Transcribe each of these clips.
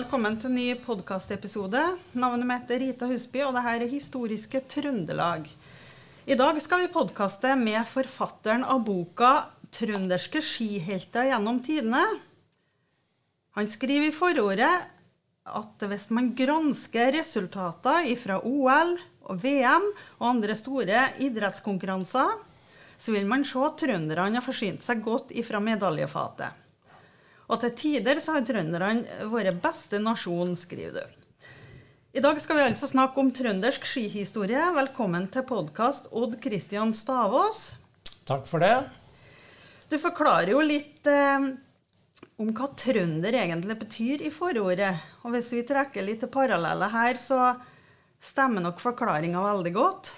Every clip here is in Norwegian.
Velkommen til en ny podkastepisode. Navnet mitt er Rita Husby, og dette er Historiske Trøndelag. I dag skal vi podkaste med forfatteren av boka 'Trønderske skihelter gjennom tidene'. Han skriver i forordet at hvis man gransker resultater fra OL og VM og andre store idrettskonkurranser, så vil man se at trønderne har forsynt seg godt ifra medaljefatet. Og til tider så har trønderne vært beste nasjon, skriver du. I dag skal vi altså snakke om trøndersk skihistorie. Velkommen til podkast, Odd Kristian Stavås. Takk for det. Du forklarer jo litt eh, om hva trønder egentlig betyr i forordet. Og hvis vi trekker litt paralleller her, så stemmer nok forklaringa veldig godt.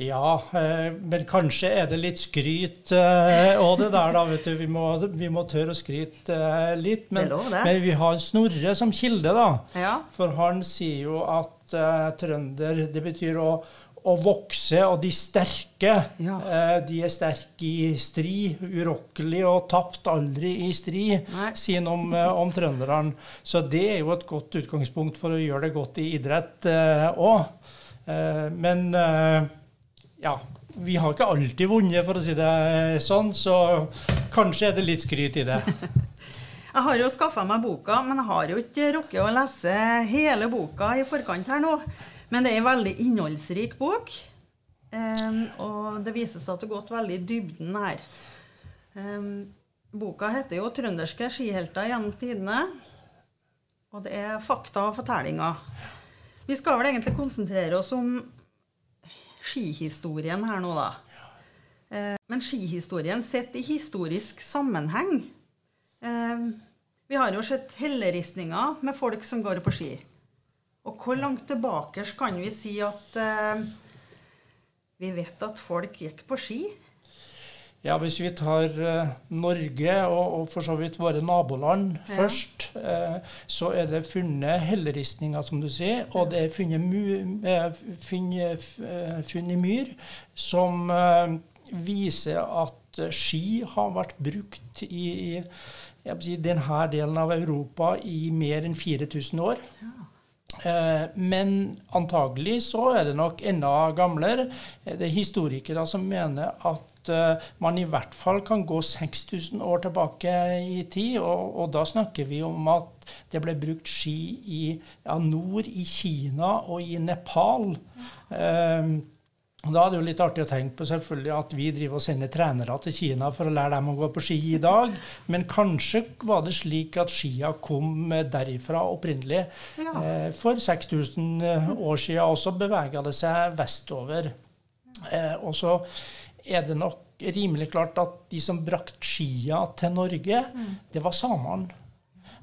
Ja, eh, men kanskje er det litt skryt òg, og det der, da. vet du. Vi må, vi må tørre å skryte eh, litt. Men, men, vi har Snorre som kilde, da. Ja. For han sier jo at uh, trønder, det betyr å, å vokse, og de sterke. Ja. Uh, de er sterke i stri, urokkelig og tapt aldri i strid, sier han om, uh, om trønderne. Så det er jo et godt utgangspunkt for å gjøre det godt i idrett òg. men ja, vi har ikke alltid vunnet, for å si det sånn, så kanskje er det litt skryt i det. jeg har jo skaffa meg boka, men jeg har jo ikke rukket å lese hele boka i forkant her nå. Men det er en veldig innholdsrik bok, um, og det viser seg at det har gått veldig i dybden her. Um, boka heter jo 'Trønderske skihelter gjennom tidene', og det er fakta og fortellinger. Vi skal vel egentlig konsentrere oss om skihistorien her nå, da. Eh, men skihistorien sett i historisk sammenheng eh, Vi har jo sett helleristninger med folk som går på ski. Og hvor langt tilbake kan vi si at eh, vi vet at folk gikk på ski? Ja, Hvis vi tar uh, Norge og, og, for så vidt våre naboland ja. først, uh, så er det funnet helleristninger, som du sier. Og det er funnet, uh, funnet, funnet myr som viser at ski har vært brukt i, i denne delen av Europa i mer enn 4000 år. Ja. Men antagelig så er det nok enda gamlere. Det er historikere som mener at uh, man i hvert fall kan gå 6000 år tilbake i tid. Og, og, da snakker vi om at det ble brukt ski i ja, nord i Kina og i Nepal. Uh, da er det jo litt artig å tenke på selvfølgelig at vi driver og sender trenere til Kina for å lære dem å gå på ski i dag. Men kanskje var det slik at skia kom derifra opprinnelig. Ja. Eh, for 6000 år siden også bevega det seg vestover. Eh, og så er det nok rimelig klart at de som brakte skia til Norge, mm. det var samene.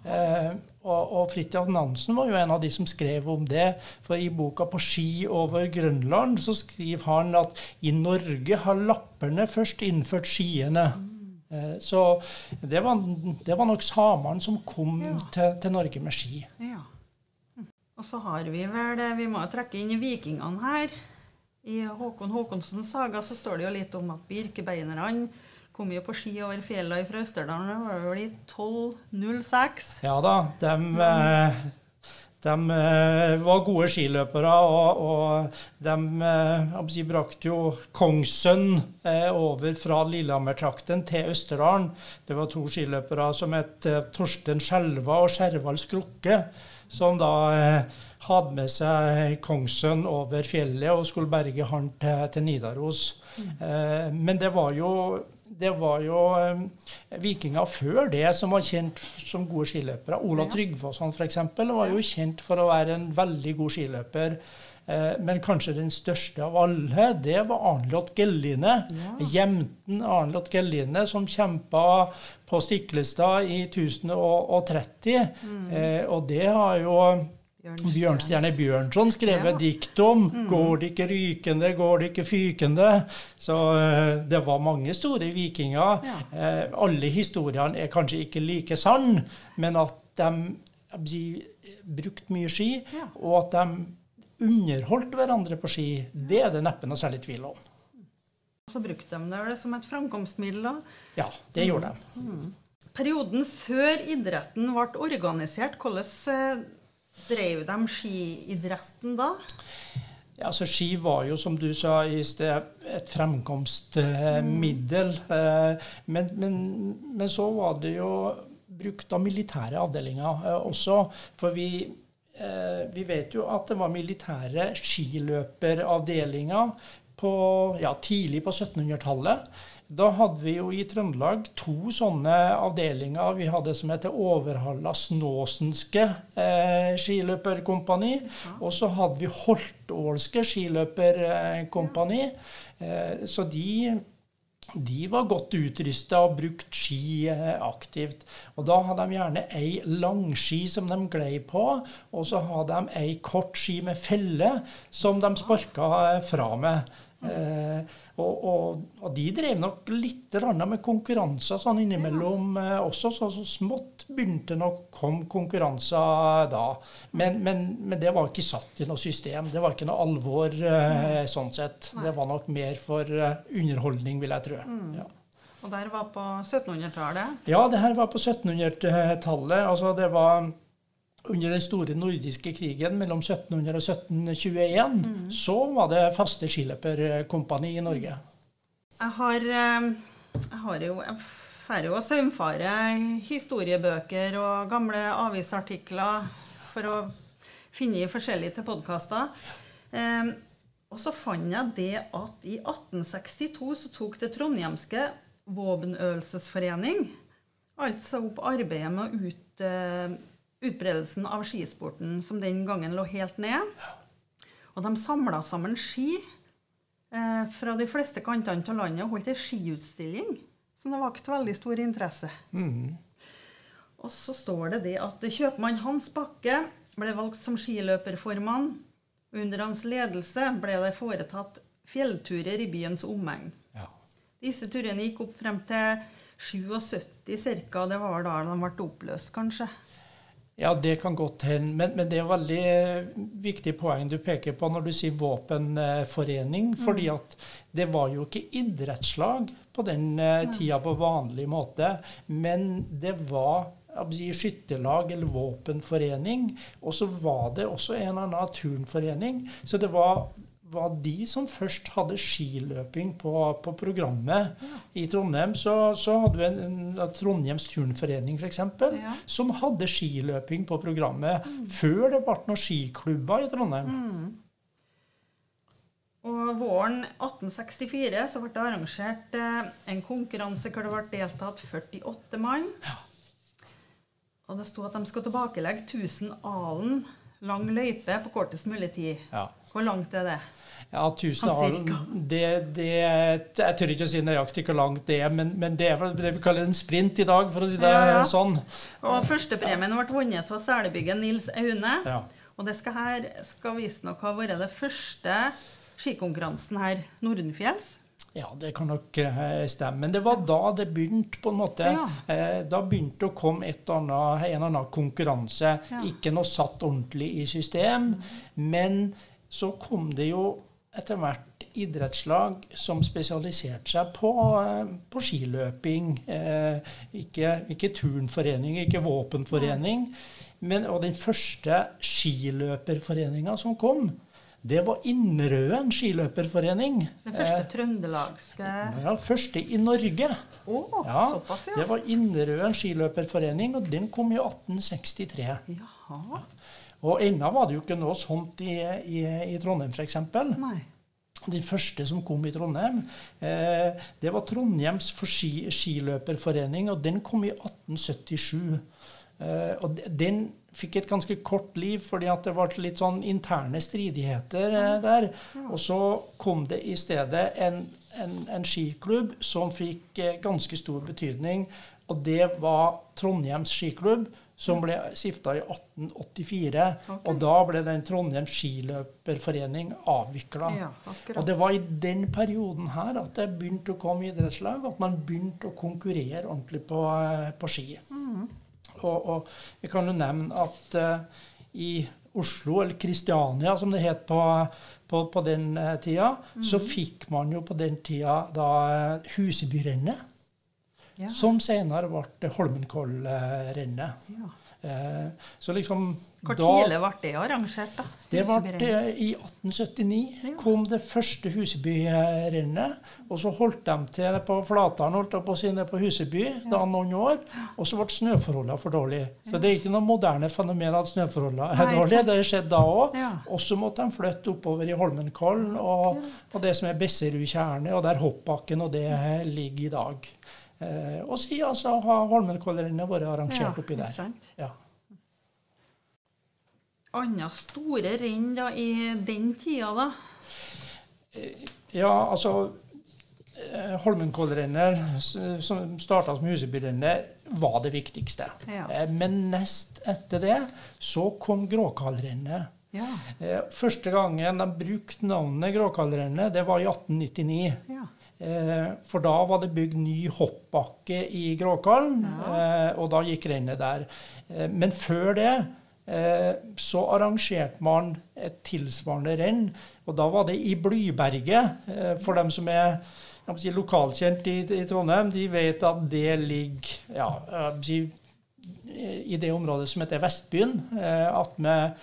Eh, og, og Fridtjof Nansen var jo en av de som skrev om det. For i boka 'På ski over Grønland' så skriver han at i Norge har lapperne først innført skiene. Mm. Eh, så det var, det var, nok samene som kom ja. til, til, Norge med ski. Ja. Og så har vi vel Vi må trekke inn vikingene her. I Håkon Håkonsens saga så står det jo litt om at birkebeinerne kom jo på ski over fjellene fra Østerdalen. Det var vel i 1206? Ja da. De, eh, de eh, var gode skiløpere, og, og de si, brakte jo Kongsønn over fra Lillehammer-trakten til Østerdalen. Det var to skiløpere som het Torsten Skjelva og Skjervald Skrukke, som da hadde med seg Kongsønn over fjellet og skulle berge han til, til Nidaros. Mm. Eh, men det var jo, det var jo eh, vikinger før det som var kjent som gode skiløpere. Ola. Tryggvason f.eks. var jo kjent for å være en veldig god skiløper. Eh, men kanskje den største av alle, det var Arnlot Gelline. Ja. Jemten Arnlot Gelline, som kjempa på Stiklestad i 1030. Mm. Eh, og det har jo Bjørnstjerne Bjørnson skrevet ja. dikt om. Mm. 'Går det ikke rykende, går det ikke fykende'. Så uh, det var mange store vikinger. Ja. Eh, alle historiene er kanskje ikke like sann, men at de, de brukte mye ski, og at de underholdt hverandre på ski, det er det neppe noe særlig tvil om. Så brukte de det som et framkomstmiddel? da? Ja, det gjorde de. Mm. perioden før idretten ble organisert, hvordan eh, drev de skiidretten da? Ja, altså Ski var jo, som du sa i sted, et fremkomstmiddel. Mm. men, men, men, så var det jo brukt av militære avdelinger eh, også. For vi, eh, vi, vet jo at det var militære skiløperavdelinger på, ja, tidlig på 1700-tallet. Da hadde vi jo i Trøndelag to sånne avdelinger. Vi hadde som heter Overhalla Snåsenske eh, skiløperkompani. Og så hadde vi Holtålske skiløperkompani. Eh, så de, de var godt utrusta og brukt ski eh, aktivt. Og da hadde de gjerne ei langski som de glei på, og så hadde de ei kort ski med felle som de sparka eh, fra med. Eh, og, og, og, de drev nok litt med konkurranser sånn innimellom eh, også. Så, så, smått begynte nok kom konkurranser da. Men, men, men, det var ikke satt i noe system. Det var ikke noe alvor eh, sånn sett. Nei. Det var nok mer for uh, underholdning, vil jeg tro. Mm. Ja. Og der var på 1700-tallet? Ja, det her var på 1700-tallet. Altså det var under den store nordiske krigen mellom 1700 og 1721 mm. så var det faste skiløperkompani i Norge. Jeg har, eh, jeg har jo jeg får jo saumfare historiebøker og gamle avisartikler for å finne i forskjellige til podkaster. Eh, og så fant jeg det at i 1862 så tok det trondhjemske våpenøvelsesforening altså opp arbeidet med ut uh, utbredelsen av skisporten som den gangen lå helt ned. Og de samla sammen ski eh, fra de fleste kantene av landet og holdt ei skiutstilling som det vakte veldig stor interesse. Mm. Og så står det det at kjøpmann Hans Bakke ble valgt som skiløperformann. Under hans ledelse ble det foretatt fjellturer i byens omegn. Ja. Disse turene gikk opp frem til 77 ca. Det var da de ble oppløst, kanskje. Ja, det kan godt hende. Men, men, det er veldig eh, viktig poeng du peker på når du sier våpenforening. Mm. fordi at det var jo ikke idrettslag på den uh, tida på vanlig måte. Men det var si, skytterlag eller våpenforening. Og så var det også en eller annen turnforening. Så det var var de som først hadde skiløping på, på programmet. Ja. I Trondheim så, så, hadde vi en, en Trondheims turnforening f.eks. Ja. som hadde skiløping på programmet mm. før det ble noen skiklubber i Trondheim. Mm. Og Våren 1864 så ble det arrangert eh, en konkurranse hvor det ble deltatt 48 mann. Ja. Og det sto at de skulle tilbakelegge 1000 alen lang løype på kortest mulig tid. Hvor langt er det? Ja, 1000 alen det, det, Jeg tør ikke å si nøyaktig hvor langt det er, men, men, det er vel det vi kaller en sprint i dag, for å si det ja, ja. sånn. Og Førstepremien ble vunnet av selebyggen Nils Aune. Ja. Og det skal her skal visstnok ha vært det første skikonkurransen her nordenfjells. Ja, det kan nok eh, stemme. Men det var da det begynte, på en måte. Ja. Eh, da begynte det å komme et annet, en eller annen konkurranse. Ja. Ikke noe satt ordentlig i system. Men så kom det jo etter hvert idrettslag som spesialiserte seg på, eh, på skiløping. Ikke, ikke, turnforening, ikke våpenforening. Men, og den første skiløperforeninga som kom, det var Innrøen skiløperforening. Den første eh, trøndelagske Ja, første i Norge. Oh, ja, såpass, ja. Det var Innrøen skiløperforening, og den kom i 1863. Jaha. Og ennå var det jo ikke noe sånt i, i, i Trondheim, f.eks. De første som kom i Trondheim, eh, det var Trondheims ski, skiløperforening, og den kom i 1877. Eh, og den fikk et ganske kort liv, fordi at det var litt sånn interne stridigheter eh, der. Og så kom det i stedet en, en, en skiklubb som fikk eh, ganske stor betydning, og det var Trondheims skiklubb som ble stifta i 1884. Okay. Og da ble den Trondheim skiløperforening avvikla. Ja, og det var i den perioden her at det begynte å komme idrettslag, at man begynte å konkurrere ordentlig på, eh, på ski. Mm. Og, og, jeg kan jo nevne at uh, i Oslo, eller Kristiania som det het på, på, på den uh, tida, mm. så fikk man jo på den tida da uh, Husebyrennet. Ja. som senere ble Holmenkollrennet. Ja. Eh, så liksom Hvor tidlig ble det arrangert, da? det ble I 1879 Ja. kom det første Husebyrennet. Og så holdt de til på Flateren holdt de på sine på Huseby da noen år. Og så ble snøforholdene for dårlige. Så det er ikke noe moderne fenomen at snøforholdene er dårlige. Det Det skjedde da òg. Og så måtte de flytte oppover i Holmenkollen og, og det som er Besserudtjernet, og der hoppbakken og det ligger i dag. Eh, og siden så har Holmenkollrennet vært arrangert oppi ikke der. sant? Ja. Andre store renn da, i den tida, da? Ja, altså eh, Holmenkollrennet, som starta som Husebyrennet, var det viktigste. Ja. Eh, Men nest etter det så kom Gråkallrennet. Ja. Eh, Første gangen de brukte navnet Gråkallrennet, det var i 1899. ja. Eh, For da var det bygd ny hoppbakke i Gråkallen, eh, og da gikk rennet der. Eh, Men før det eh, så arrangerte man et tilsvarende renn, og da var det i Blyberget. For dem som er si, lokalkjent i, i Trondheim, de vet at det ligger ja, si, i det området som heter Vestbyen, eh, attmed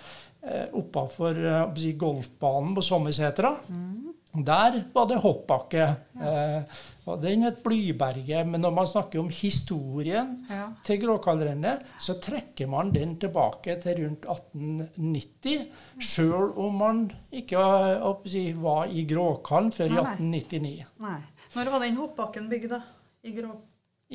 oppafor si, golfbanen på Sommersetra. Der var det hoppbakke. Eh, og den het Blyberget. Men når man snakker om historien Ja. til Gråkallrennet, så trekker man den tilbake til rundt 1890. Sjøl om man ikke var i Gråkallen før i Nei, 1899. Nei. Når var den hoppbakken bygd, da? I grå...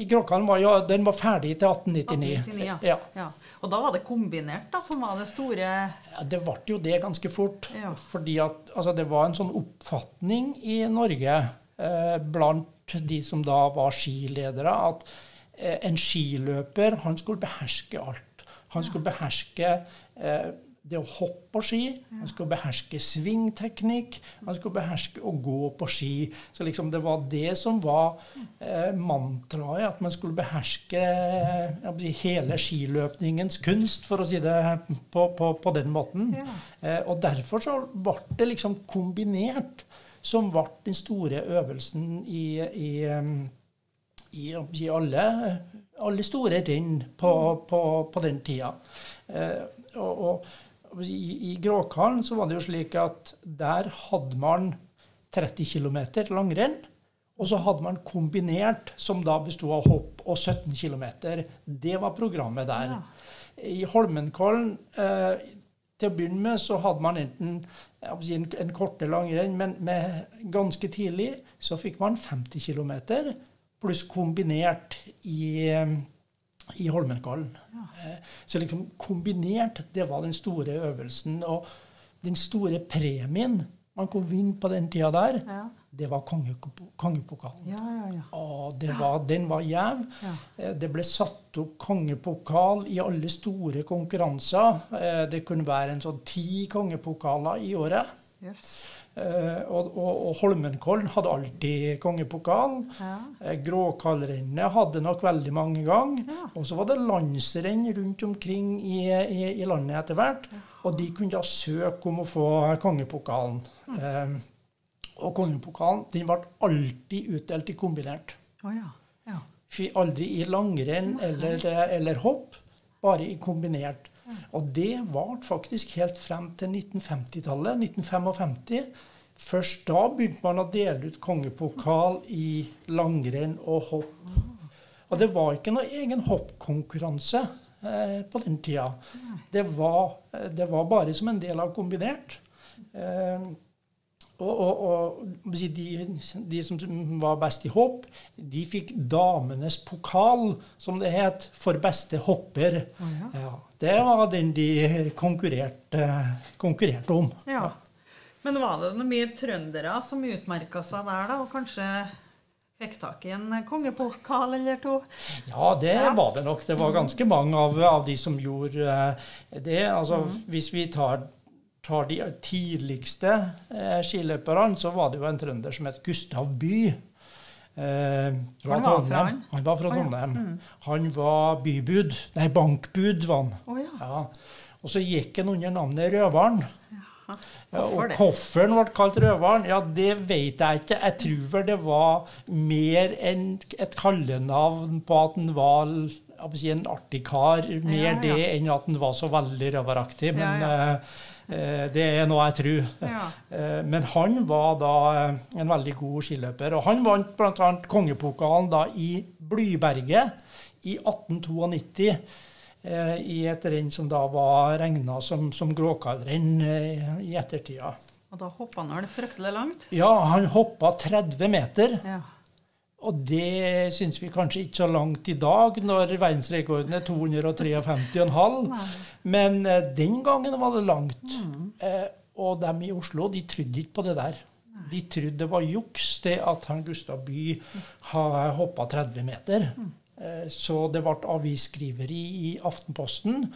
I Gråkallen var jo, den var ferdig til 1899. 1899, ja. Ja. Og da var det kombinert, da, som var det store Ja, det ble jo det ganske fort. Ja. Fordi at altså, det var en sånn oppfatning i Norge eh, blant de som da var skiledere, at eh, en skiløper han skulle beherske alt. Han skulle beherske eh, det å hoppe på ski, han skulle beherske svingteknikk, han skulle beherske å gå på ski. Så liksom det var det som var eh, mantraet, at man skulle beherske eh, hele skiløpningens kunst, for å si det på, på, på den måten. Ja. Eh, og derfor så ble det liksom kombinert, som ble den store øvelsen i, i, i, i, si, alle, alle store renn på, på, på den tida. Eh, og, og i, I Gråkallen så var det jo slik at der hadde man 30 km langrenn. Og så hadde man kombinert, som da bestod av hopp og 17 km. Det var programmet der. I Holmenkollen eh, til å begynne med så hadde man enten si, en, en korte langrenn, men med ganske tidlig så fikk man 50 km pluss kombinert i, eh, i Holmenkollen. Ja. Så liksom kombinert, det var den store øvelsen. Og den store premien man kunne vinne på den tida der, Ja, det var kongepo- kongepokalen. ja, ja. ja. Og det var, den var gjev. Ja. Eh, Det ble satt opp kongepokal i alle store konkurranser. Eh, Det kunne være en sånn ti kongepokaler i året. Yes. Eh, Og, og, og Holmenkollen hadde alltid kongepokal. Ja. Eh, Gråkallrennet hadde nok veldig mange ganger. Ja. Og så var det landsrenn rundt omkring i, i, i landet etter hvert. Og de kunne da søke om å få kongepokalen. Eh, og kongepokalen den ble alltid utdelt i kombinert. Oh, ja. ja. Aldri i langrenn eller, eller hopp, bare i kombinert. Og det varte faktisk helt frem til 1950-tallet, 1955. Først da begynte man å dele ut kongepokal i langrenn og hopp. Og det var ikke noe egen hoppkonkurranse eh, på den tida. Det var, eh, det var bare som en del av kombinert. Eh, og, og, og de, de som var best i hopp, de fikk damenes pokal, som det het, for beste hopper. Oh, ja. Ja, det var den de konkurrerte, konkurrerte om. ja. Men var det mye trøndere som utmerka seg der, da? Og kanskje fikk tak i en kongepokal eller to? Ja, det Ja. var det nok. Det var ganske mange av, av de som gjorde eh, det. Altså, Hvis vi tar, tar de tidligste eh, skiløperne, så var det jo en trønder som het Gustav By. Eh, Han var fra han? Han var fra Å, ja. Mm. Han var bybud. Nei, bankbud var han. Å ja. Ja. Og så gikk han under navnet Røveren. Og den ble kalt Røveren, ja, det vet jeg ikke. Jeg tror vel det var mer enn et kallenavn på at han var si, en artig kar. Mer det enn at han var så veldig røveraktig. Men eh, det er noe jeg tror. Ja. Eh, Men han var da eh, en veldig god skiløper. Og han vant bl.a. kongepokalen da i Blyberget i 1892. eh, I et renn som da var regna som, som gråkallrenn eh, i ettertida. Og da hoppa han vel fryktelig langt? Ja, han hoppa 30 meter. Ja. Og det syns vi kanskje ikke så langt i dag, når verdensrekorden er 253,5. Men eh, den gangen var det langt. Mm. Eh, og dem i Oslo de trodde ikke på det der. De trodde det var juks det at han Gustav By har hoppa 30 meter. Mm. Eh, så det ble avisskriveri i Aftenposten.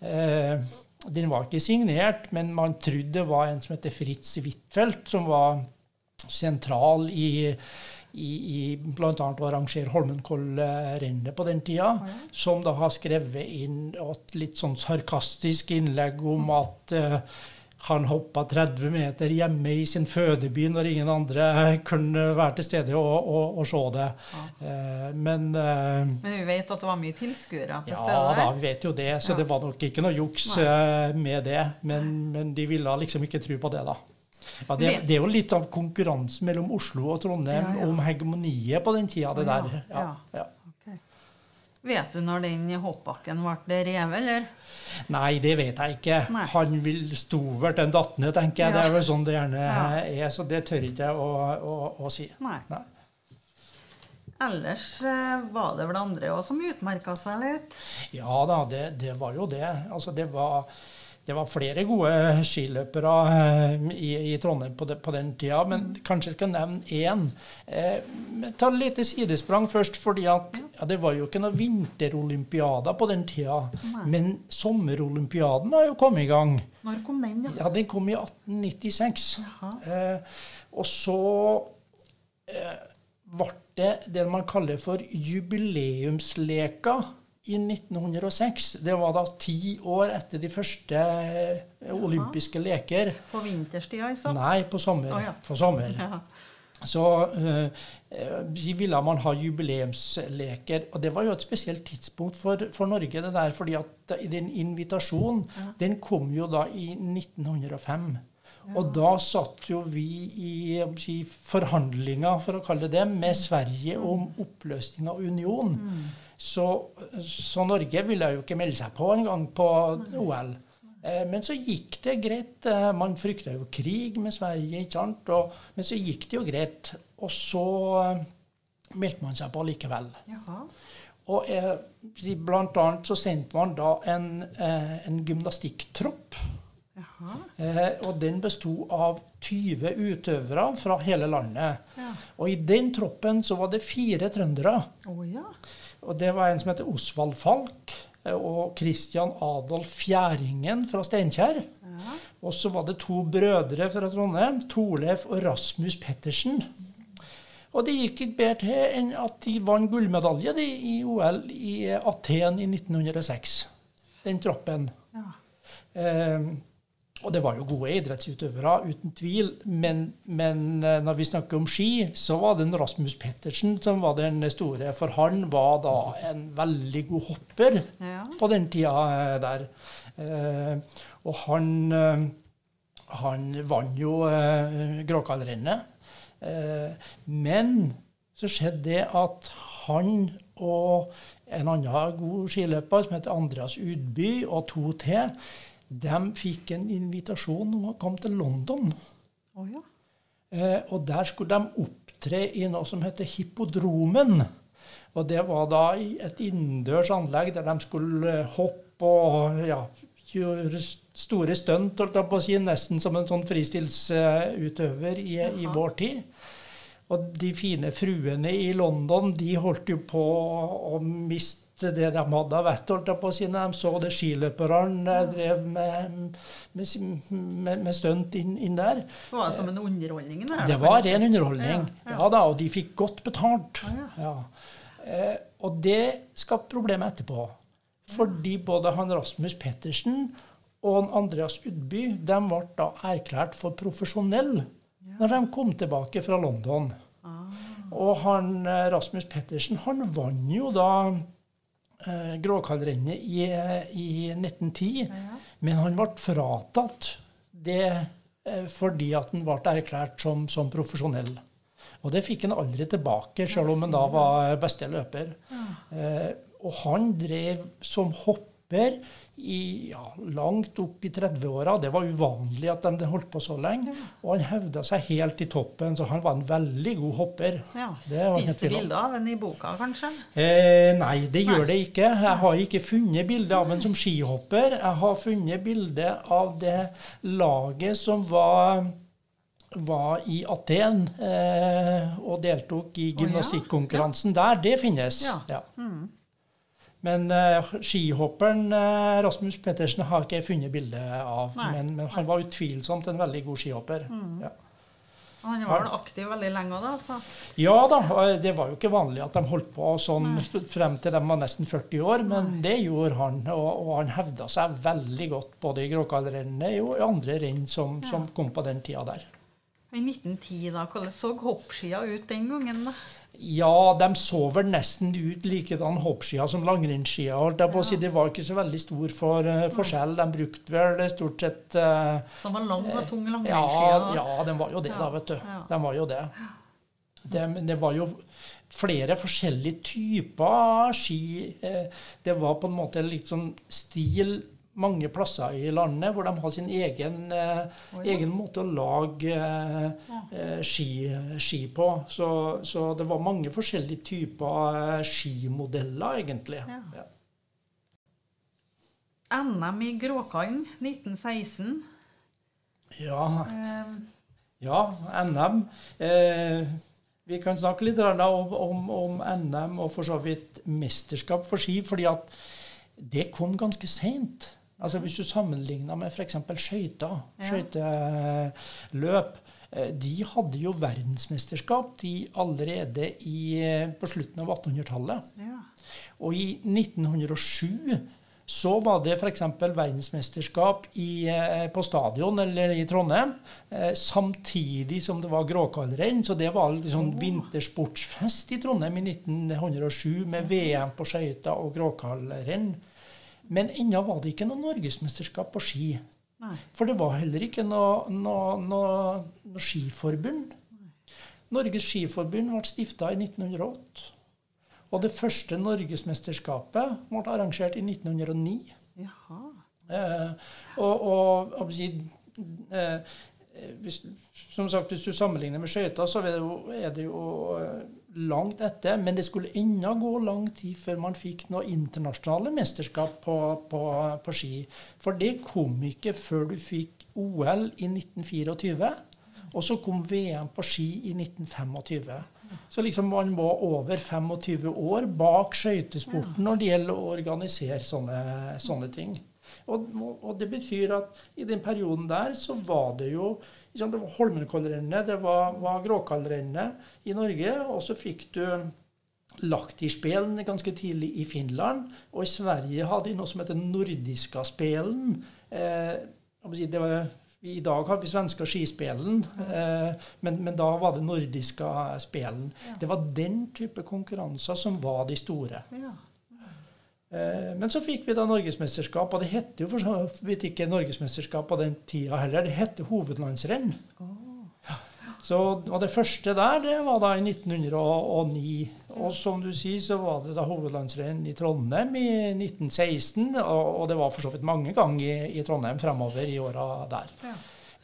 Eh, den var ikke signert, men man trodde det var en som heter Fritz Huitfeldt, som var sentral i, i, i bl.a. å arrangere Holmenkollrennet på den tida, som da har skrevet inn et litt sånn sarkastisk innlegg om at uh, han hoppa 30 meter hjemme i sin fødeby når ingen andre kunne være til stede og, og, og se det. Eh, men eh, Men vi vet at det var mye tilskuere til ja stede da, vi vet jo det, så Ja. det var nok ikke noe juks eh, med det. Men, men de ville liksom ikke tro på det, da. Ja, det, det er jo litt av konkurransen mellom Oslo og Trondheim Ja, ja. om hegemoniet på den tida. det ja, der. Ja, ja. Vet du når den hoppbakken ble revet, eller? Nei, det vet jeg ikke. Nei. Han vil sto vel til en datt ned, tenker jeg. Det er vel sånn det gjerne Ja. er, så det tør ikke jeg å, å, å si. Nei. Nei. Ellers eh, var det vel andre òg som utmerka seg litt? Ja da, det, det var jo det. Altså, det var, det var flere gode skiløpere eh, i, i Trondheim på, de, på den tida, men kanskje jeg skal nevne én. Eh, ta et lite sidesprang først, fordi at ja, det var jo ikke noen vinterolympiader på den tida. Nei. Men sommerolympiaden har jo kommet i gang. Når kom den, ja? Ja, Den kom i 1896. Eh, og så eh, ble det det man kaller for jubileumsleka i 1906. Det var da ti år etter de første eh, olympiske leker. På vinterstida, i sant? Nei, på sommer. Oh, ja. På sommer. Ja. Så vi ville man ha jubileumsleker. Og det var jo et spesielt tidspunkt for, for Norge, det der, fordi at den invitasjonen, den kom jo da i 1905. Og da satt jo vi i si, forhandlinger, for å kalle det det, med Sverige om oppløsning av union. Så, så Norge ville jo ikke melde seg på engang på OL. Eh, Men så gikk det greit. Eh, Man frykta jo krig med Sverige, ikke sant? Og, men så gikk det jo greit. Og så eh, meldte man seg på likevel. Jaha. Og eh, blant annet så sendte man da en, eh, en gymnastikktropp. Eh, og den besto av 20 utøvere fra hele landet. Ja. Og i den troppen så var det fire trøndere. Oh, ja. Og det var en som heter Osvald Falk eh, og Christian Adolf Fjæringen fra Steinkjer. ja. Og så var det to brødre fra Trondheim, Torleif og Rasmus Pettersen. Og det gikk ikke bedre til enn at de vant gullmedalje de, i OL i Aten i 1906. Den troppen. ja. Eh, og det var jo gode idrettsutøvere, uten tvil. Men, men eh, når vi snakker om ski, så var det en Rasmus Pettersen som var den store. For han var da en veldig god hopper Ja. på den tida eh, der. Eh, og han, han vant jo Gråkallrennet. Eh, men så skjedde det at han og en annen god skiløper som heter Andreas Udby, og to til, de fikk en invitasjon om å komme til London. Oh, ja. Eh, og der skulle de opptre i noe som heter Hippodromen. Og det var da i et innendørs anlegg der de skulle eh, hoppe og ja, gjøre store stunt, holdt jeg på å si, nesten som en sånn fristilsutøver i, i vår tid. Og de fine fruene i London de holdt jo på å miste det de hadde av vett, holdt jeg på å si, de så det skiløperne drev med, med, med, med stunt inn, inn der. Det var som en underholdning? der, Det var ren underholdning. Ja, ja. Ja da, og de fikk godt betalt. Ja. Ja. Eh, og det skapte problemer etterpå. Fordi både han Rasmus Pettersen og Andreas Udby de ble da erklært for profesjonelle når de kom tilbake fra London. Ah. Og han, eh, Rasmus Pettersen han vant jo da eh, Gråkallrennet i, i 1910. Ja. Men han ble fratatt det eh, fordi at han ble erklært som, som profesjonell. Og det fikk han aldri tilbake, selv om han da var beste løper. Eh, og han drev som hopper i, ja, langt opp i 30-åra. Det var uvanlig at de holdt på så lenge. Og han hevda seg helt i toppen, så han var en veldig god hopper. Ja. Det Fins det bilder av en i boka, kanskje? Eh, nei, det Nei. gjør det ikke. Jeg har ikke funnet bilde av en som skihopper. Jeg har funnet bilde av det laget som var, var i Aten eh, og deltok i ja. gymnastikkonkurransen der. Det finnes. Ja. Ja. Mm. Men uh, skihopperen uh, Rasmus Pettersen har ikke jeg funnet bilde av. Men, men han var utvilsomt en veldig god skihopper. Mm. Ja. Han var vel aktiv veldig lenge da. Så. Ja da, det var jo ikke vanlig at de holdt på sånn frem til de var nesten 40 år, men det gjorde han. Og, og han hevda seg veldig godt både i Gråkallrennet og i andre renn som, som kom på den tida der. I 1910, da, hvordan så hoppskia ut den gangen? da? Ja, de så vel nesten ut likedan hoppskia som langrennsskia. holdt jeg på å si. Det var ikke så veldig stor for, uh, forskjell. De brukte vel stort sett uh, Som var lang og tung Ja, langrennsskia? ja, de var jo det, Ja, da, vet du. ja. De var jo det. det. Det var jo flere forskjellige typer ski. Eh, Det var på en måte litt sånn stil mange plasser i landet hvor de har sin egen, eh, egen måte å lage eh, eh, ski, ski på. Så, så det var mange forskjellige typer eh, skimodeller, egentlig. Ja. Ja. NM i Gråkallen 1916. Ja, Eh, Ja, NM. Eh, vi kan snakke litt om, om, om NM og for så vidt mesterskap for ski, fordi at det kom ganske seint. Altså hvis du sammenligner med f.eks. skøyter, Ja. skøyteløp. eh, De hadde jo verdensmesterskap de allerede i, eh, på slutten av 1800-tallet. ja. Og i 1907 så var det f.eks. verdensmesterskap i, eh, på stadion eller i Trondheim, samtidig som det var gråkallrenn. Så det var litt sånn vintersportsfest i Trondheim i 1907 med VM på skøyter og gråkallrenn. Men ennå var det ikke noe norgesmesterskap på ski. Nei. For det var heller ikke noe, noe, noe, noe skiforbund. Norges Skiforbund ble stifta i 1908. Og det første norgesmesterskapet ble arrangert i 1909. Jaha. Eh, og, og jeg si, eh, hvis, Som sagt, hvis du sammenligner med skøyter, så er det jo, er det jo eh, langt etter. Men det skulle ennå gå lang tid før man fikk noe internasjonale mesterskap på, på, på ski. For det kom ikke før du fikk OL i 1924. Og så kom VM på ski i 1925. Så liksom man var over 25 år bak skøytesporten når det gjelder å organisere sånne, sånne ting. Og, og det betyr at i den perioden der så var det jo Det var Holmenkollrennet, det var, var Gråkallrennet i Norge, og så fikk du Lahtispelen ganske tidlig i Finland. Og i Sverige hadde de noe som heter Nordiskaspelen. Eh, si, det var, I dag har vi svenska skispelen, eh, men, men da var det nordiska spelen. Ja. Det var den type konkurranser som var de store. Ja. Eh, Men så fikk vi da norgesmesterskap, og det het jo for så vidt ikke norgesmesterskap på den tida heller. Det het hovedlandsrenn. Så, og det første der, det var da i 1909. Og som du sier, så var det da hovedlandsrenn i Trondheim i 1916. Og, og det var for så vidt mange ganger i, i Trondheim fremover i åra der. Ja.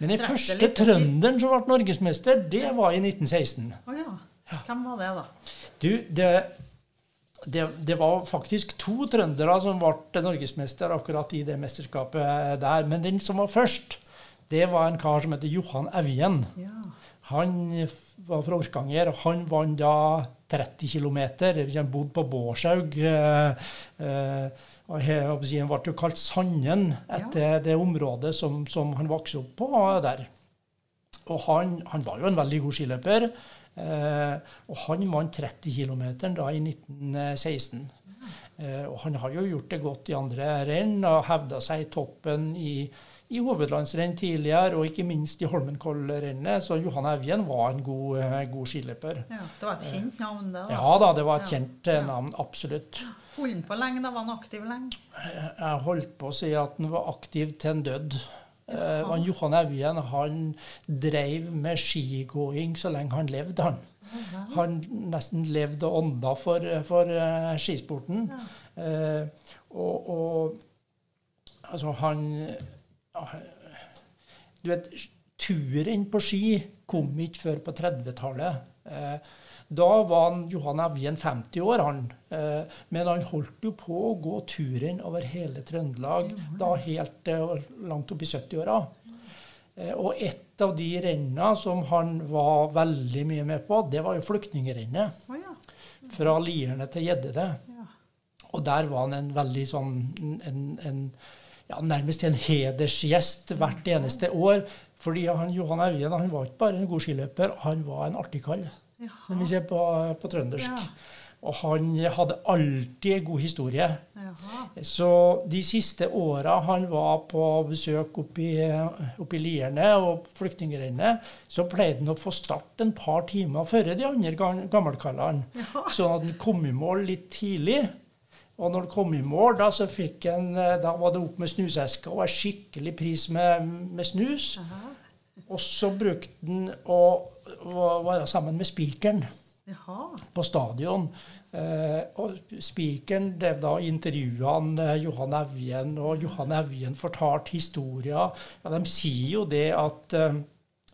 Men den første trønderen som ble norgesmester, det var i 1916. Å ja. Hvem var det, da? Du, det, det, det var faktisk to trøndere som ble norgesmester akkurat i det mesterskapet der. Men den som var først, det var en kar som heter Johan Evjen. Ja. Han var fra Orkanger. og Han vant da 30 km. Han bodde på Bårdshaug. eh, eh, Han ble jo kalt Sanden etter det området som, som han vokste opp på der. Og han, han var jo en veldig god skiløper. Eh, og han vant 30 km da i 1916. Eh, og han har jo gjort det godt i andre renn og hevda seg i toppen i, i hovedlandsrenn tidligere, og ikke minst i Holmenkollrennet. Så Johan Evjen var en god, eh, god skiløper. Ja, det var et kjent navn, det? da. Ja da, det var et kjent Ja. navn. Absolutt. Holdt han på lenge? da Var han aktiv lenge? Jeg holdt på å si at han var aktiv til en død. Jaha. Johan Evjen han drev med skigåing så lenge han levde. Han Han nesten levde og ånda for, for uh, skisporten. Eh, og, og altså han Du vet, turen på ski kom ikke før på 30-tallet. Da var han, Johan Evjen 50 år, han. Eh, men han holdt jo på å gå turen over hele Trøndelag, da helt eh, langt opp i 70-åra. Eh, og et av de renna som han var veldig mye med på, det var jo flyktningrennet. Oh, ja. Fra Lierne til Gjeddede. ja. Og der var han en veldig sånn en, en, ja, Nærmest en hedersgjest hvert eneste år. Fordi han, Johan Evjen han var ikke bare en god skiløper, han var en artig kall. Som vi ser på, på trøndersk. Ja. Og han hadde alltid god historie. Jaha. Så de siste åra han var på besøk oppe i, Lierne og flyktningrennet, så pleide han å få start en par timer før de andre gam- gammelkallene. Sånn at han kom i mål litt tidlig. Og når han kom i mål, da, så fikk han, da var det opp med snuseska og en skikkelig pris med, med snus. Jaha. Og så brukte han å, å være sammen med spikeren på stadion. Eh, og Spikeren drev da intervjuene eh, Johan Evjen, og Johan Evjen fortalte historier. Ja, de sier jo det at eh,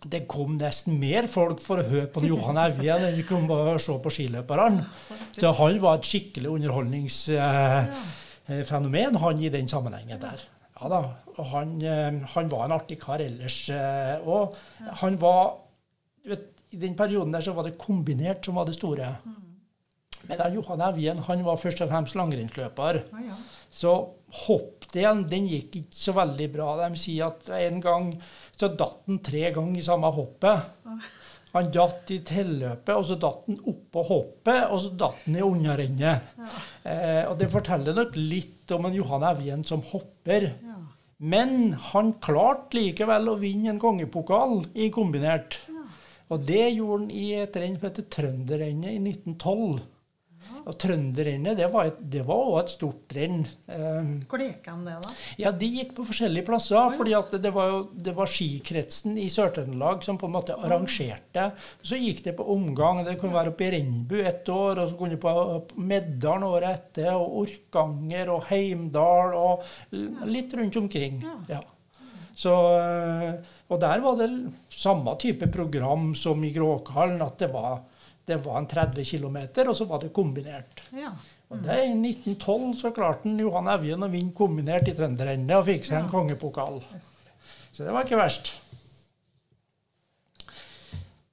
det kom nesten mer folk for å høre på Johan Evjen enn de kom å se på skiløperne. Så han var et skikkelig underholdningsfenomen, han i den sammenhengen der. Ja da, og han, eh, han var en artig kar ellers. eh, Og han var du vet, I den perioden der så var det kombinert som var det store. Men da Johan Evjen han var først og fremst langrennsløper. Oh, ja. Så hoppdelen den gikk ikke så veldig bra. De sier at en gang så datt han tre ganger i samme hoppet. Han datt i tilløpet, og så datt han oppå hoppet, og så datt han i unnarennet. Eh, og det forteller nok litt om en Johan Evjen som hopper. ja. Men han klarte likevel å vinne en kongepokal i kombinert. Og det gjorde han i et renn som heter Trønderrennet i 1912. Og Trønderrennet det var, et, det var også et stort renn. Hvor gikk han det, da? ja, De gikk på forskjellige plasser, fordi at det var, jo, det var skikretsen i Sør-Trøndelag som på en måte arrangerte. Så gikk det på omgang. Det kunne være oppe i Rennebu et år, og så kunne det på Meddalen året etter, og Orkanger og Heimdal og litt rundt omkring. Ja. Så, eh, og der var det samme type program som i Gråkallen, at det var, det var en 30 km, og så var det kombinert. Ja. Og det I 1912 så klarte han Johan Evjen å vinne kombinert i Trønderrennet og fikk seg en kongepokal. Så det var ikke verst.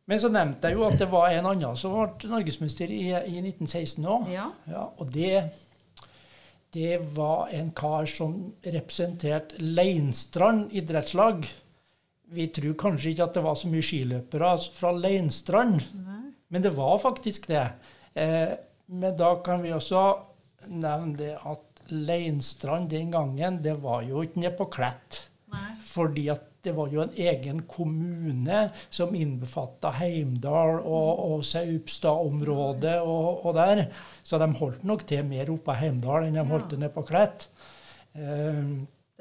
Men så nevnte jeg jo at det var en annen som ble norgesmester i, i 1916 òg. Ja. Ja, og det, det var en kar som representerte Leinstrand idrettslag. Vi tror kanskje ikke at det var så mye skiløpere fra Leinstrand, Nei. men det var faktisk det. Eh, men da kan vi også nevne det at Leinstrand den gangen, det var jo ikke nede på Klett. Nei. Fordi at det var jo en egen kommune som innbefatta Heimdal og, og Saupstad-området og, og der. Så de holdt nok til mer oppe av Heimdal enn de holdt ja. nede på Klett. Eh,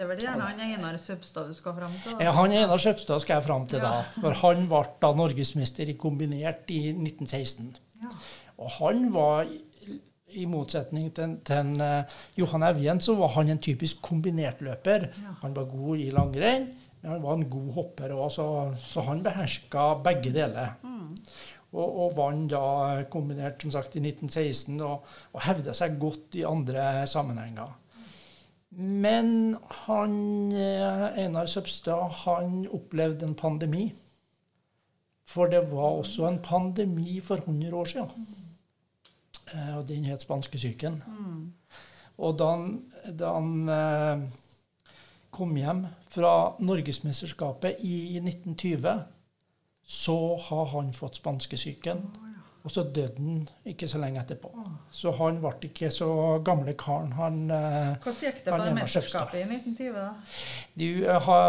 Det er vel gjerne han Einar Søpstad du skal fram til? da? ja, han Einar Søpstad skal jeg fram til da. For han ble da norgesmester i kombinert i 1916. Ja. Og han var, i- motsetning til, til eh, Johan Evjen, så var han en typisk kombinertløper. Ja. Han var god i langrenn, men han var en god hopper òg, så, så han beherska begge deler. Mm. Og, og vant da kombinert som sagt i 1916 og, og hevda seg godt i andre sammenhenger. Men han, eh, Einar Søpstad han opplevde en pandemi. For det var også en pandemi for 100 år siden. Eh, Og den het spanskesyken. Mm. Og da han, da han eh, kom hjem fra Norgesmesterskapet i 1920, så har han fått spanskesyken. Og så døde han ikke så lenge etterpå. Så han ble ikke så gamle karen. Han, eh, Hvordan gikk det på det mesterskapet i 1920? da? du ha,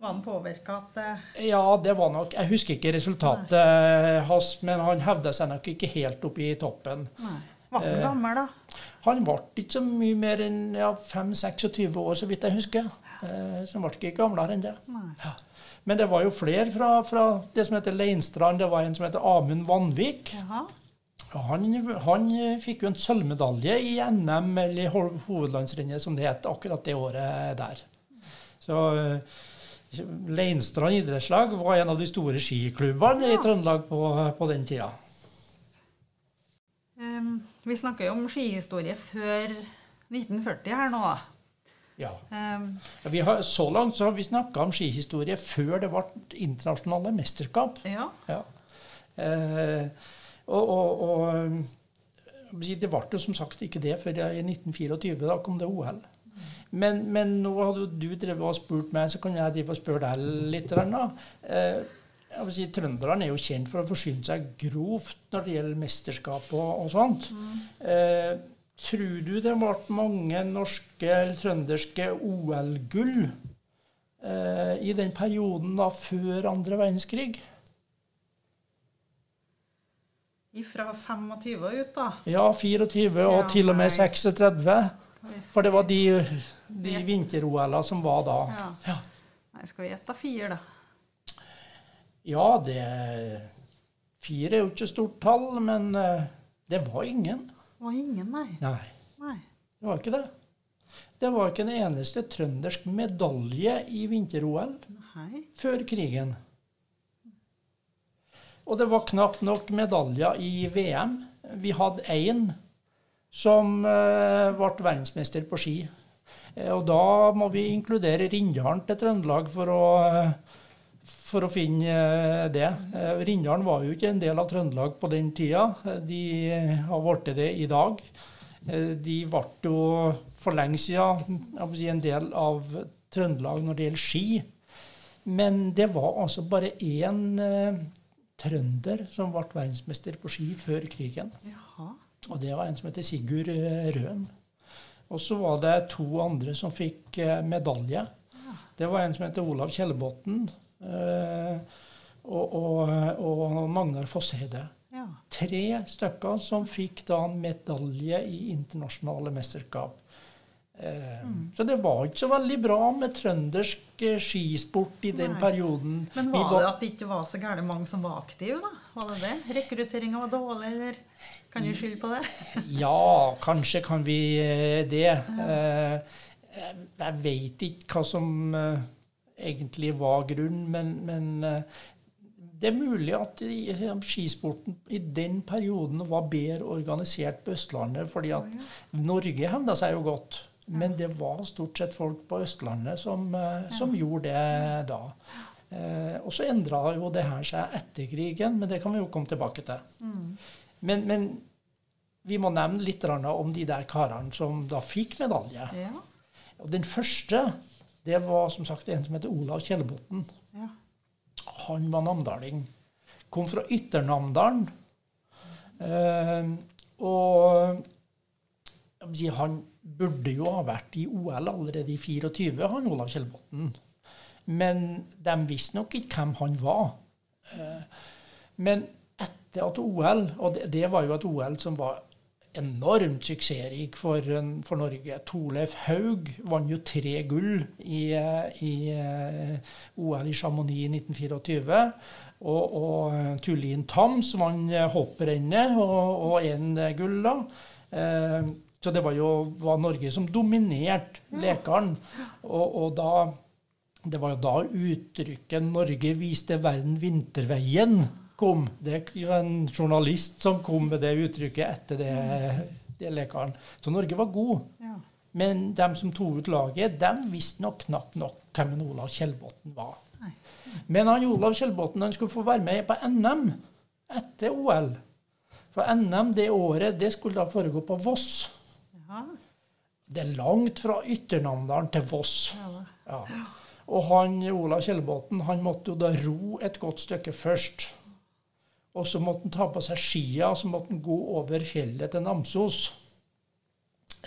Var han påvirka at eh, Ja, det var nok Jeg husker ikke resultatet eh, hans, men han hevda seg nok ikke helt oppe i toppen. Nei. Var han Eh, gammel, da? Han ble ikke så mye mer enn ja, 5-26 år, så vidt jeg husker. Eh, så han ble ikke gamlere enn det. Nei. Ja. Men det var jo flere fra, fra det som heter Leinstrand. Det var en som heter Amund Vanvik. Jaha. Han, han fikk jo en sølvmedalje i NM, eller i hovedlandsrennet, som det het, akkurat det året der. Så eh, Leinstrand idrettslag var en av de store skiklubbene i Trøndelag på, på den tida. Um, vi snakker jo om skihistorie før 1940 her nå. Ja. Vi har, så langt så har vi snakka om skihistorie før det ble internasjonale mesterskap. ja. Ja. Eh, og, og, og det ble jo som sagt ikke det før i 1924. Da kom det OL. Men, men nå hadde du drevet og spurt meg, så kan jeg drive og spørre deg litt. Eh, si, Trønderne er jo kjent for å forsyne seg grovt når det gjelder mesterskap og, og sånt. Eh, tror du det ble mange norske eller trønderske OL-gull eh, i den perioden da før andre verdenskrig? Fra 25 og ut, da. Ja, 24 og Ja, til og med 36. For det var de, de vinter-OL-ene som var da. Ja. Ja. Nei, skal vi gjette fire, da? Ja, det Fire er jo ikke stort tall, men eh, det var ingen. Det var ingen, nei. Nei, nei. det var ikke det. Det var ikke en eneste trøndersk medalje i vinter-OL før krigen. Og det var knapt nok medaljer i VM. Vi hadde én som eh, ble verdensmester på ski. Eh, og da må vi inkludere Rindalen til Trøndelag for å, eh, for å finne eh, det. Eh, Rindalen var jo ikke en del av Trøndelag på den tida. Eh, De har blitt det i dag. De ble jo for lenge siden si, en del av Trøndelag når det gjelder ski. Men det var altså bare én trønder som ble verdensmester på ski før krigen. Jaha. Og det var en som heter Sigurd Røen. Og så var det to andre som fikk medalje. Det var en som heter Olav Kjellebotn eh, og, og, og Magnar Fosshede. Ja. Tre stykker som fikk da medalje i internasjonale mesterskap. Eh, Så det var ikke så veldig bra med trøndersk eh, skisport i den Nei. perioden. Men var, var det at det ikke var så gærent mange som var aktive, da? Var det det? Rekrutteringa var dårlig, eller kan du skylde på det? Ja, kanskje kan vi eh, det. Eh, Jeg vet ikke hva som eh, egentlig var grunnen, men, men eh, det er mulig at eh, skisporten i den perioden var bedre organisert på Østlandet, fordi at Norge hevda seg jo godt. Men det var stort sett folk på Østlandet som, eh, som gjorde det da. Og så endra jo det her seg etter krigen, men det kan vi jo komme tilbake til. Men, men vi må nevne litt om de der karene som da fikk medalje. Og den første det var som sagt en som heter Olav Kjellbotn. ja. Han var namdaling. Kom fra Ytternamdalen. Eh, og han burde jo ha vært i OL allerede i 24, han Olav Kjellbotn. Men de visste nok ikke hvem han var. Eh, men etter at OL, og det, det var jo et OL som var enormt suksessrik for, en- for Norge. Torleif Haug vant jo tre gull i, eh, i eh, OL i Chamonix i 1924. Og, og Tullin Tams vant eh, hopprennet og, og én gull, da. Eh, så det var jo var Norge som dominerte lekene. Og, og da det var jo da uttrykket 'Norge viste verden vinterveien' kom. Det er en journalist som kom med det uttrykket etter det, det lekaren. Så Norge var god. ja. Men de som tok ut laget, de visste nok knapt nok hvem Olav Kjellbotn var. Nei. Men han Olav Kjellbotn han skulle få være med på NM etter OL. For NM det året det skulle da foregå på Voss. ja. Det er langt fra Ytternamdalen til Voss. ja. Ja. Og han Olav Kjellbotn han måtte jo da ro et godt stykke først. Og så måtte han ta på seg skia og så måtte han gå over fjellet til Namsos.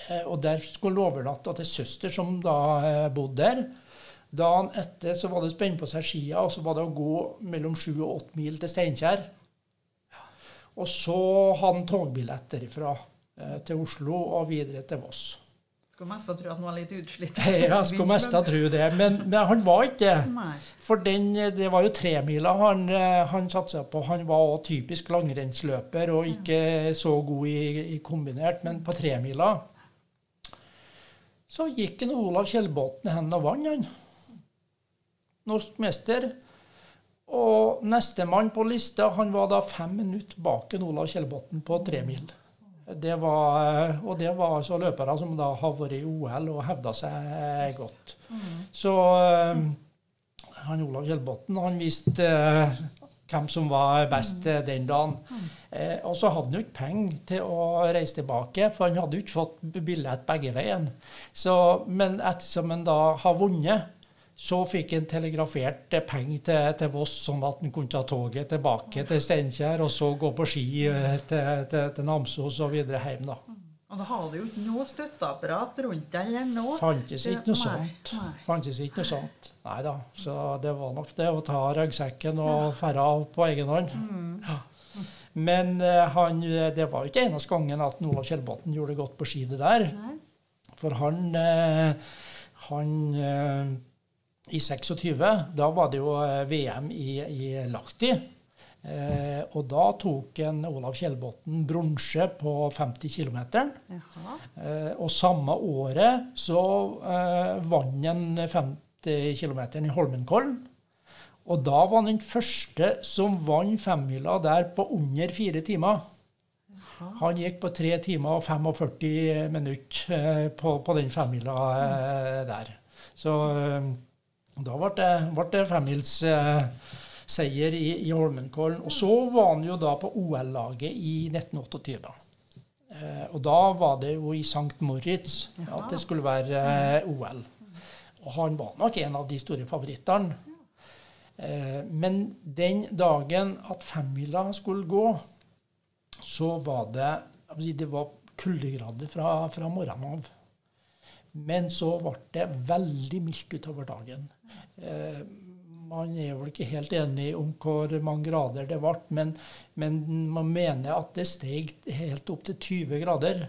Eh, og der skulle han overnatte til søster som da eh, bodde der. Dagen etter så var det å spenne på seg skia, og så var det å gå mellom sju og åtte mil til Steinkjer. Og så hadde han togbillett derifra eh, til Oslo og videre til Voss. Skulle mest tro at han var litt utslitt. Ja, skulle mest tro det. Men, men, han var ikke det. For den, det var jo tremila han, eh, han satsa på. Han var òg typisk langrennsløper og ikke så god i, i kombinert, men på tremila så gikk en Olav Kjellbotn hen og vant, han. Norsk mester. Og nestemann på lista han var da fem minutter bak en Olav Kjellbotn på tremil. Det var, og det var altså løpere som da har vært i OL og hevda seg godt. Så eh, han Olav Kjellbotn han viste eh, hvem som var best eh, den dagen. Eh, og så hadde han jo ikke penger til å reise tilbake, for han hadde jo ikke fått billett begge veien. Så, men ettersom han da har vunnet, så fikk han telegrafert penger til, til Voss, sånn at han kunne ta toget tilbake til Steinkjer, og så gå på ski eh, til, til, til Namsos og videre hjem. da. Og da hadde jo ikke noe støtteapparat rundt deg eller noe. Fantes ikke noe sånt. nei. Fantes ikke noe sånt. Nei da. Så det var nok det å ta ryggsekken og ferde av på egen hånd. Ja. Men eh, han, det var jo ikke eneste gangen at Olav Kjellbotn gjorde det godt på ski det der. For han, eh, han I 26, da var det jo eh, VM i, i Lahti. Eh, og da tok en Olav Kjellbotn bronse på 50 km. Eh, og samme året så eh, vant han 50 km i Holmenkollen. Og da var han den første som vant femmila der på under fire timer. Han gikk på 3 timer og 45 minutter eh, på, på den femmila eh, der. Så da ble det, ble det femmilsseier eh, i, i Holmenkollen. Og så var han jo da på OL-laget i 1928. Eh, og da var det jo i St. Moritz at det skulle være eh, OL. Og han var nok en av de store favorittene. Men den dagen at femmila skulle gå, så var det Det var kuldegrader fra, fra morgenen av. Men så ble det veldig mildt utover dagen. Eh, man er vel ikke helt enig om hvor mange grader det ble, men, men man mener at det steg helt opp til 20 grader.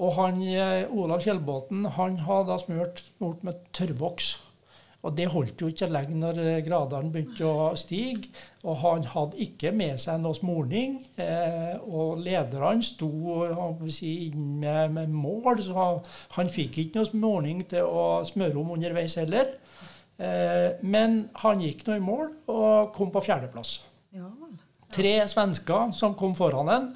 Og han, eh, Olav Kjellbotn han har da smurt, smurt med tørrvoks. Og det holdt jo ikke lenge når eh, gradene begynte å stige. Og han hadde ikke med seg noe smorning. Eh, og lederne sto jeg si, inn med, med mål, så han fikk ikke noe smorning til å smøre om underveis heller. Eh, men han gikk nå i mål og kom på fjerdeplass. Ja. Tre svensker som kom foran en.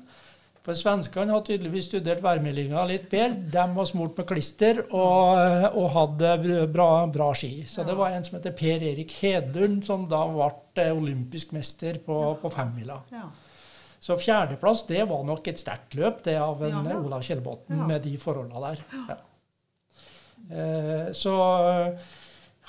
For svenskene har tydeligvis studert værmeldinga litt bedre. De var smurt med klister og, og hadde bra, bra ski. Så det var en som heter Per Erik Hedlund, som da ble olympisk mester på, på femmila. Ja. Så fjerdeplass det var nok et sterkt løp, det av en Ja, ja. Olav Kjellbotn med de forholda der. Ja. Eh, så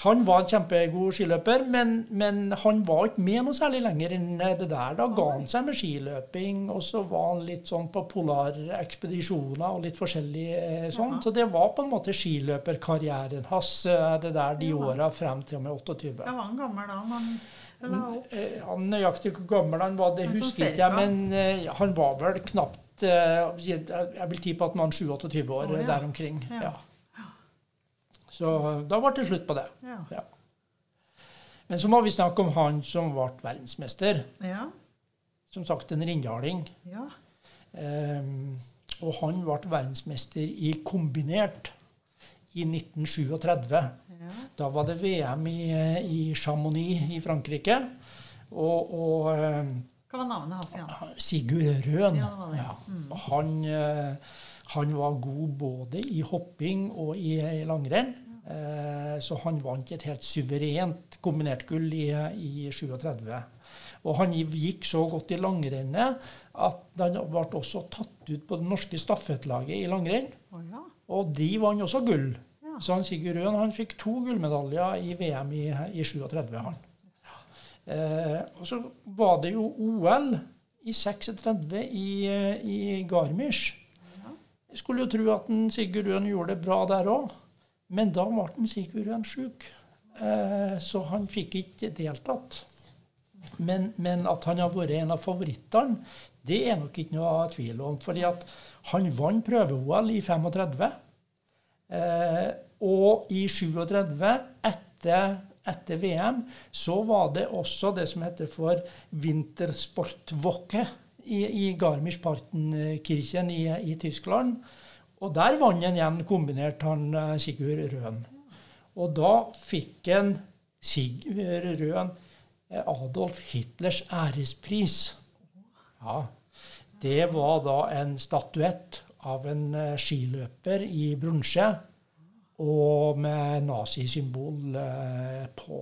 han var en kjempegod skiløper, men, men han var ikke med noe særlig lenger enn det der. Da ga han seg med skiløping, og så var han litt sånn på polarekspedisjoner og litt forskjellig eh, sånn. Så det var på en måte skiløperkarrieren hans eh, det der de Ja. åra frem til og med 28. Ja, var han gammel da? Han? Eh, Han nøyaktig hvor gammel han var, det husker ikke jeg, men han var vel knapt Jeg vil tippe at han var 27 år ja. der omkring. Ja. Ja. Så eh, da ble det slutt på det. Ja. Men så må vi snakke om han som ble verdensmester. Ja. Som sagt en rindhaling. ja. Ehm, og han ble verdensmester i kombinert i 1937. ja. Da var det VM i, eh, i Chamonix i Frankrike. Og, og eh, Hva var navnet hans igjen? Sigurd Røen. Ja, var. Ja. Mm. Han, eh, han var god både i hopping og i, i langrenn. Eh, så han vant et helt suverent kombinert-gull i, i 37. Og han gikk så godt i langrennet at han ble også tatt ut på det norske stafettlaget i langrenn. Oh, ja. Og de vant også gull. Ja. Så han Sigurd Røen han fikk to gullmedaljer i VM i, i 37. han. Eh, og så var det jo OL i 36 i, i Garmisch. Jeg skulle jo tro at Sigurd Røen gjorde det bra der òg, men da ble Sigurd sjuk. Så han fikk ikke deltatt. Men, men, at han har vært en av favorittene, det er nok ikke noe tvil om. fordi han vant prøve-OL i 35. Eh, og i 37, etter, etter, VM, så var det også det som heter for vintersportwoche i, i Garmisch-Partenkirchen i, i, Tyskland. Og der vant han igjen kombinert, han eh, Sigurd Røen. Og da fikk han Sigurd Røen eh, Adolf Hitlers ærespris. Ja, Det var da en statuett av en eh, skiløper i bronse og med nazisymbol på.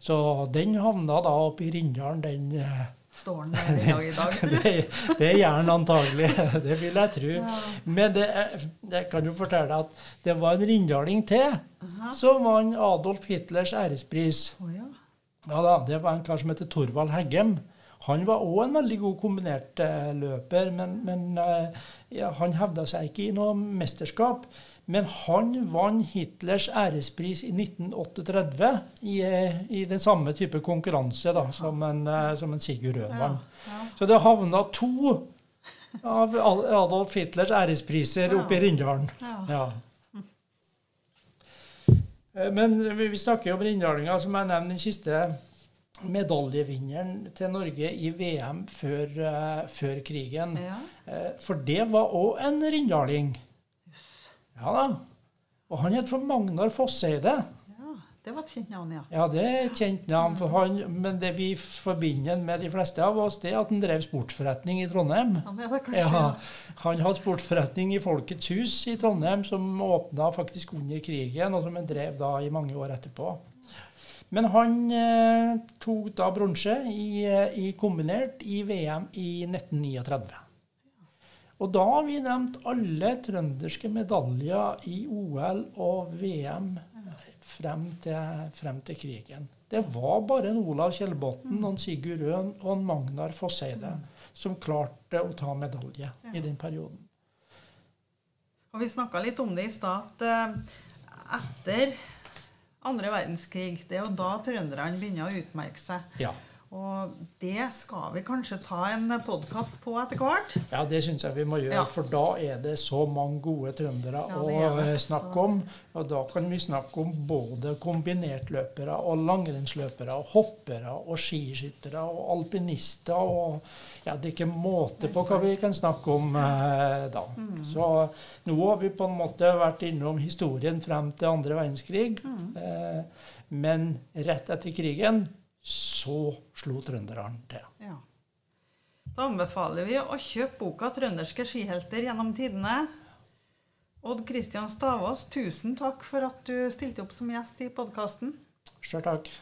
Så den havna da oppe i Rindalen, den Står den der i dag i dag, tror du? det, det gjør den antagelig. Det vil jeg tro. Ja. Men det, jeg kan jo fortelle deg at det var en rinddaling til Aha. som vant Adolf Hitlers ærespris. Oh, ja. Ja da, Det var en kar som heter Torvald Heggem. Han var òg en veldig god kombinert eh, løper, men, men eh, ja, han hevda seg ikke i noe mesterskap. Men han vant Hitlers ærespris i 1938 i, i den samme type konkurranse da, som, en, eh, som en Sigurd vant. Ja, ja. Så det havna to av Adolf Hitlers ærespriser oppe i Rindalen. Ja. Eh, men vi snakker om rinddalinga, som jeg nevnte den siste medaljevinneren til Norge i VM før, uh, før krigen. Uh, for det var òg en rindaling. Yes. Ja da. Og han het for Magnar Fosseide. Ja, Det var et kjent navn, ja. Ja, det er et kjent navn. for han, Men det vi forbinder med de fleste av oss, det er at han drev sportsforretning i Trondheim. Han, er det kanskje, ja, han hadde sportsforretning i Folkets hus i Trondheim, som åpna faktisk under krigen, og som han drev da i mange år etterpå. Men han eh, tok da bronse i, eh, i kombinert i VM i 1939. Og da har vi nevnt alle trønderske medaljer i OL og VM frem til, frem til krigen. Det var bare en Olav Kjellbotn, en Sigurd Røen og en Magnar Fosseide som klarte å ta medalje i den perioden. Og Vi snakka litt om det i stad, at eh, etter andre verdenskrig, det er jo da trønderne begynner å utmerke seg. Ja. Og det skal vi kanskje ta en podkast på etter hvert. Ja, det syns jeg vi må gjøre, ja. for da er det så mange gode trøndere ja, å eh, snakke om. Og da kan vi snakke om både kombinertløpere og langrennsløpere og hoppere og skiskyttere og alpinister og Ja, det er ikke måte på hva vi kan snakke om eh, da. Mm. Så nå har vi på en måte vært innom historien frem til andre verdenskrig. Mm. Eh, men rett etter krigen så slo trønderne til. Ja. Da anbefaler vi å kjøpe boka 'Trønderske skihelter gjennom tidene'. Odd Kristian Stavås, tusen takk for at du stilte opp som gjest i podkasten. Sjøl takk.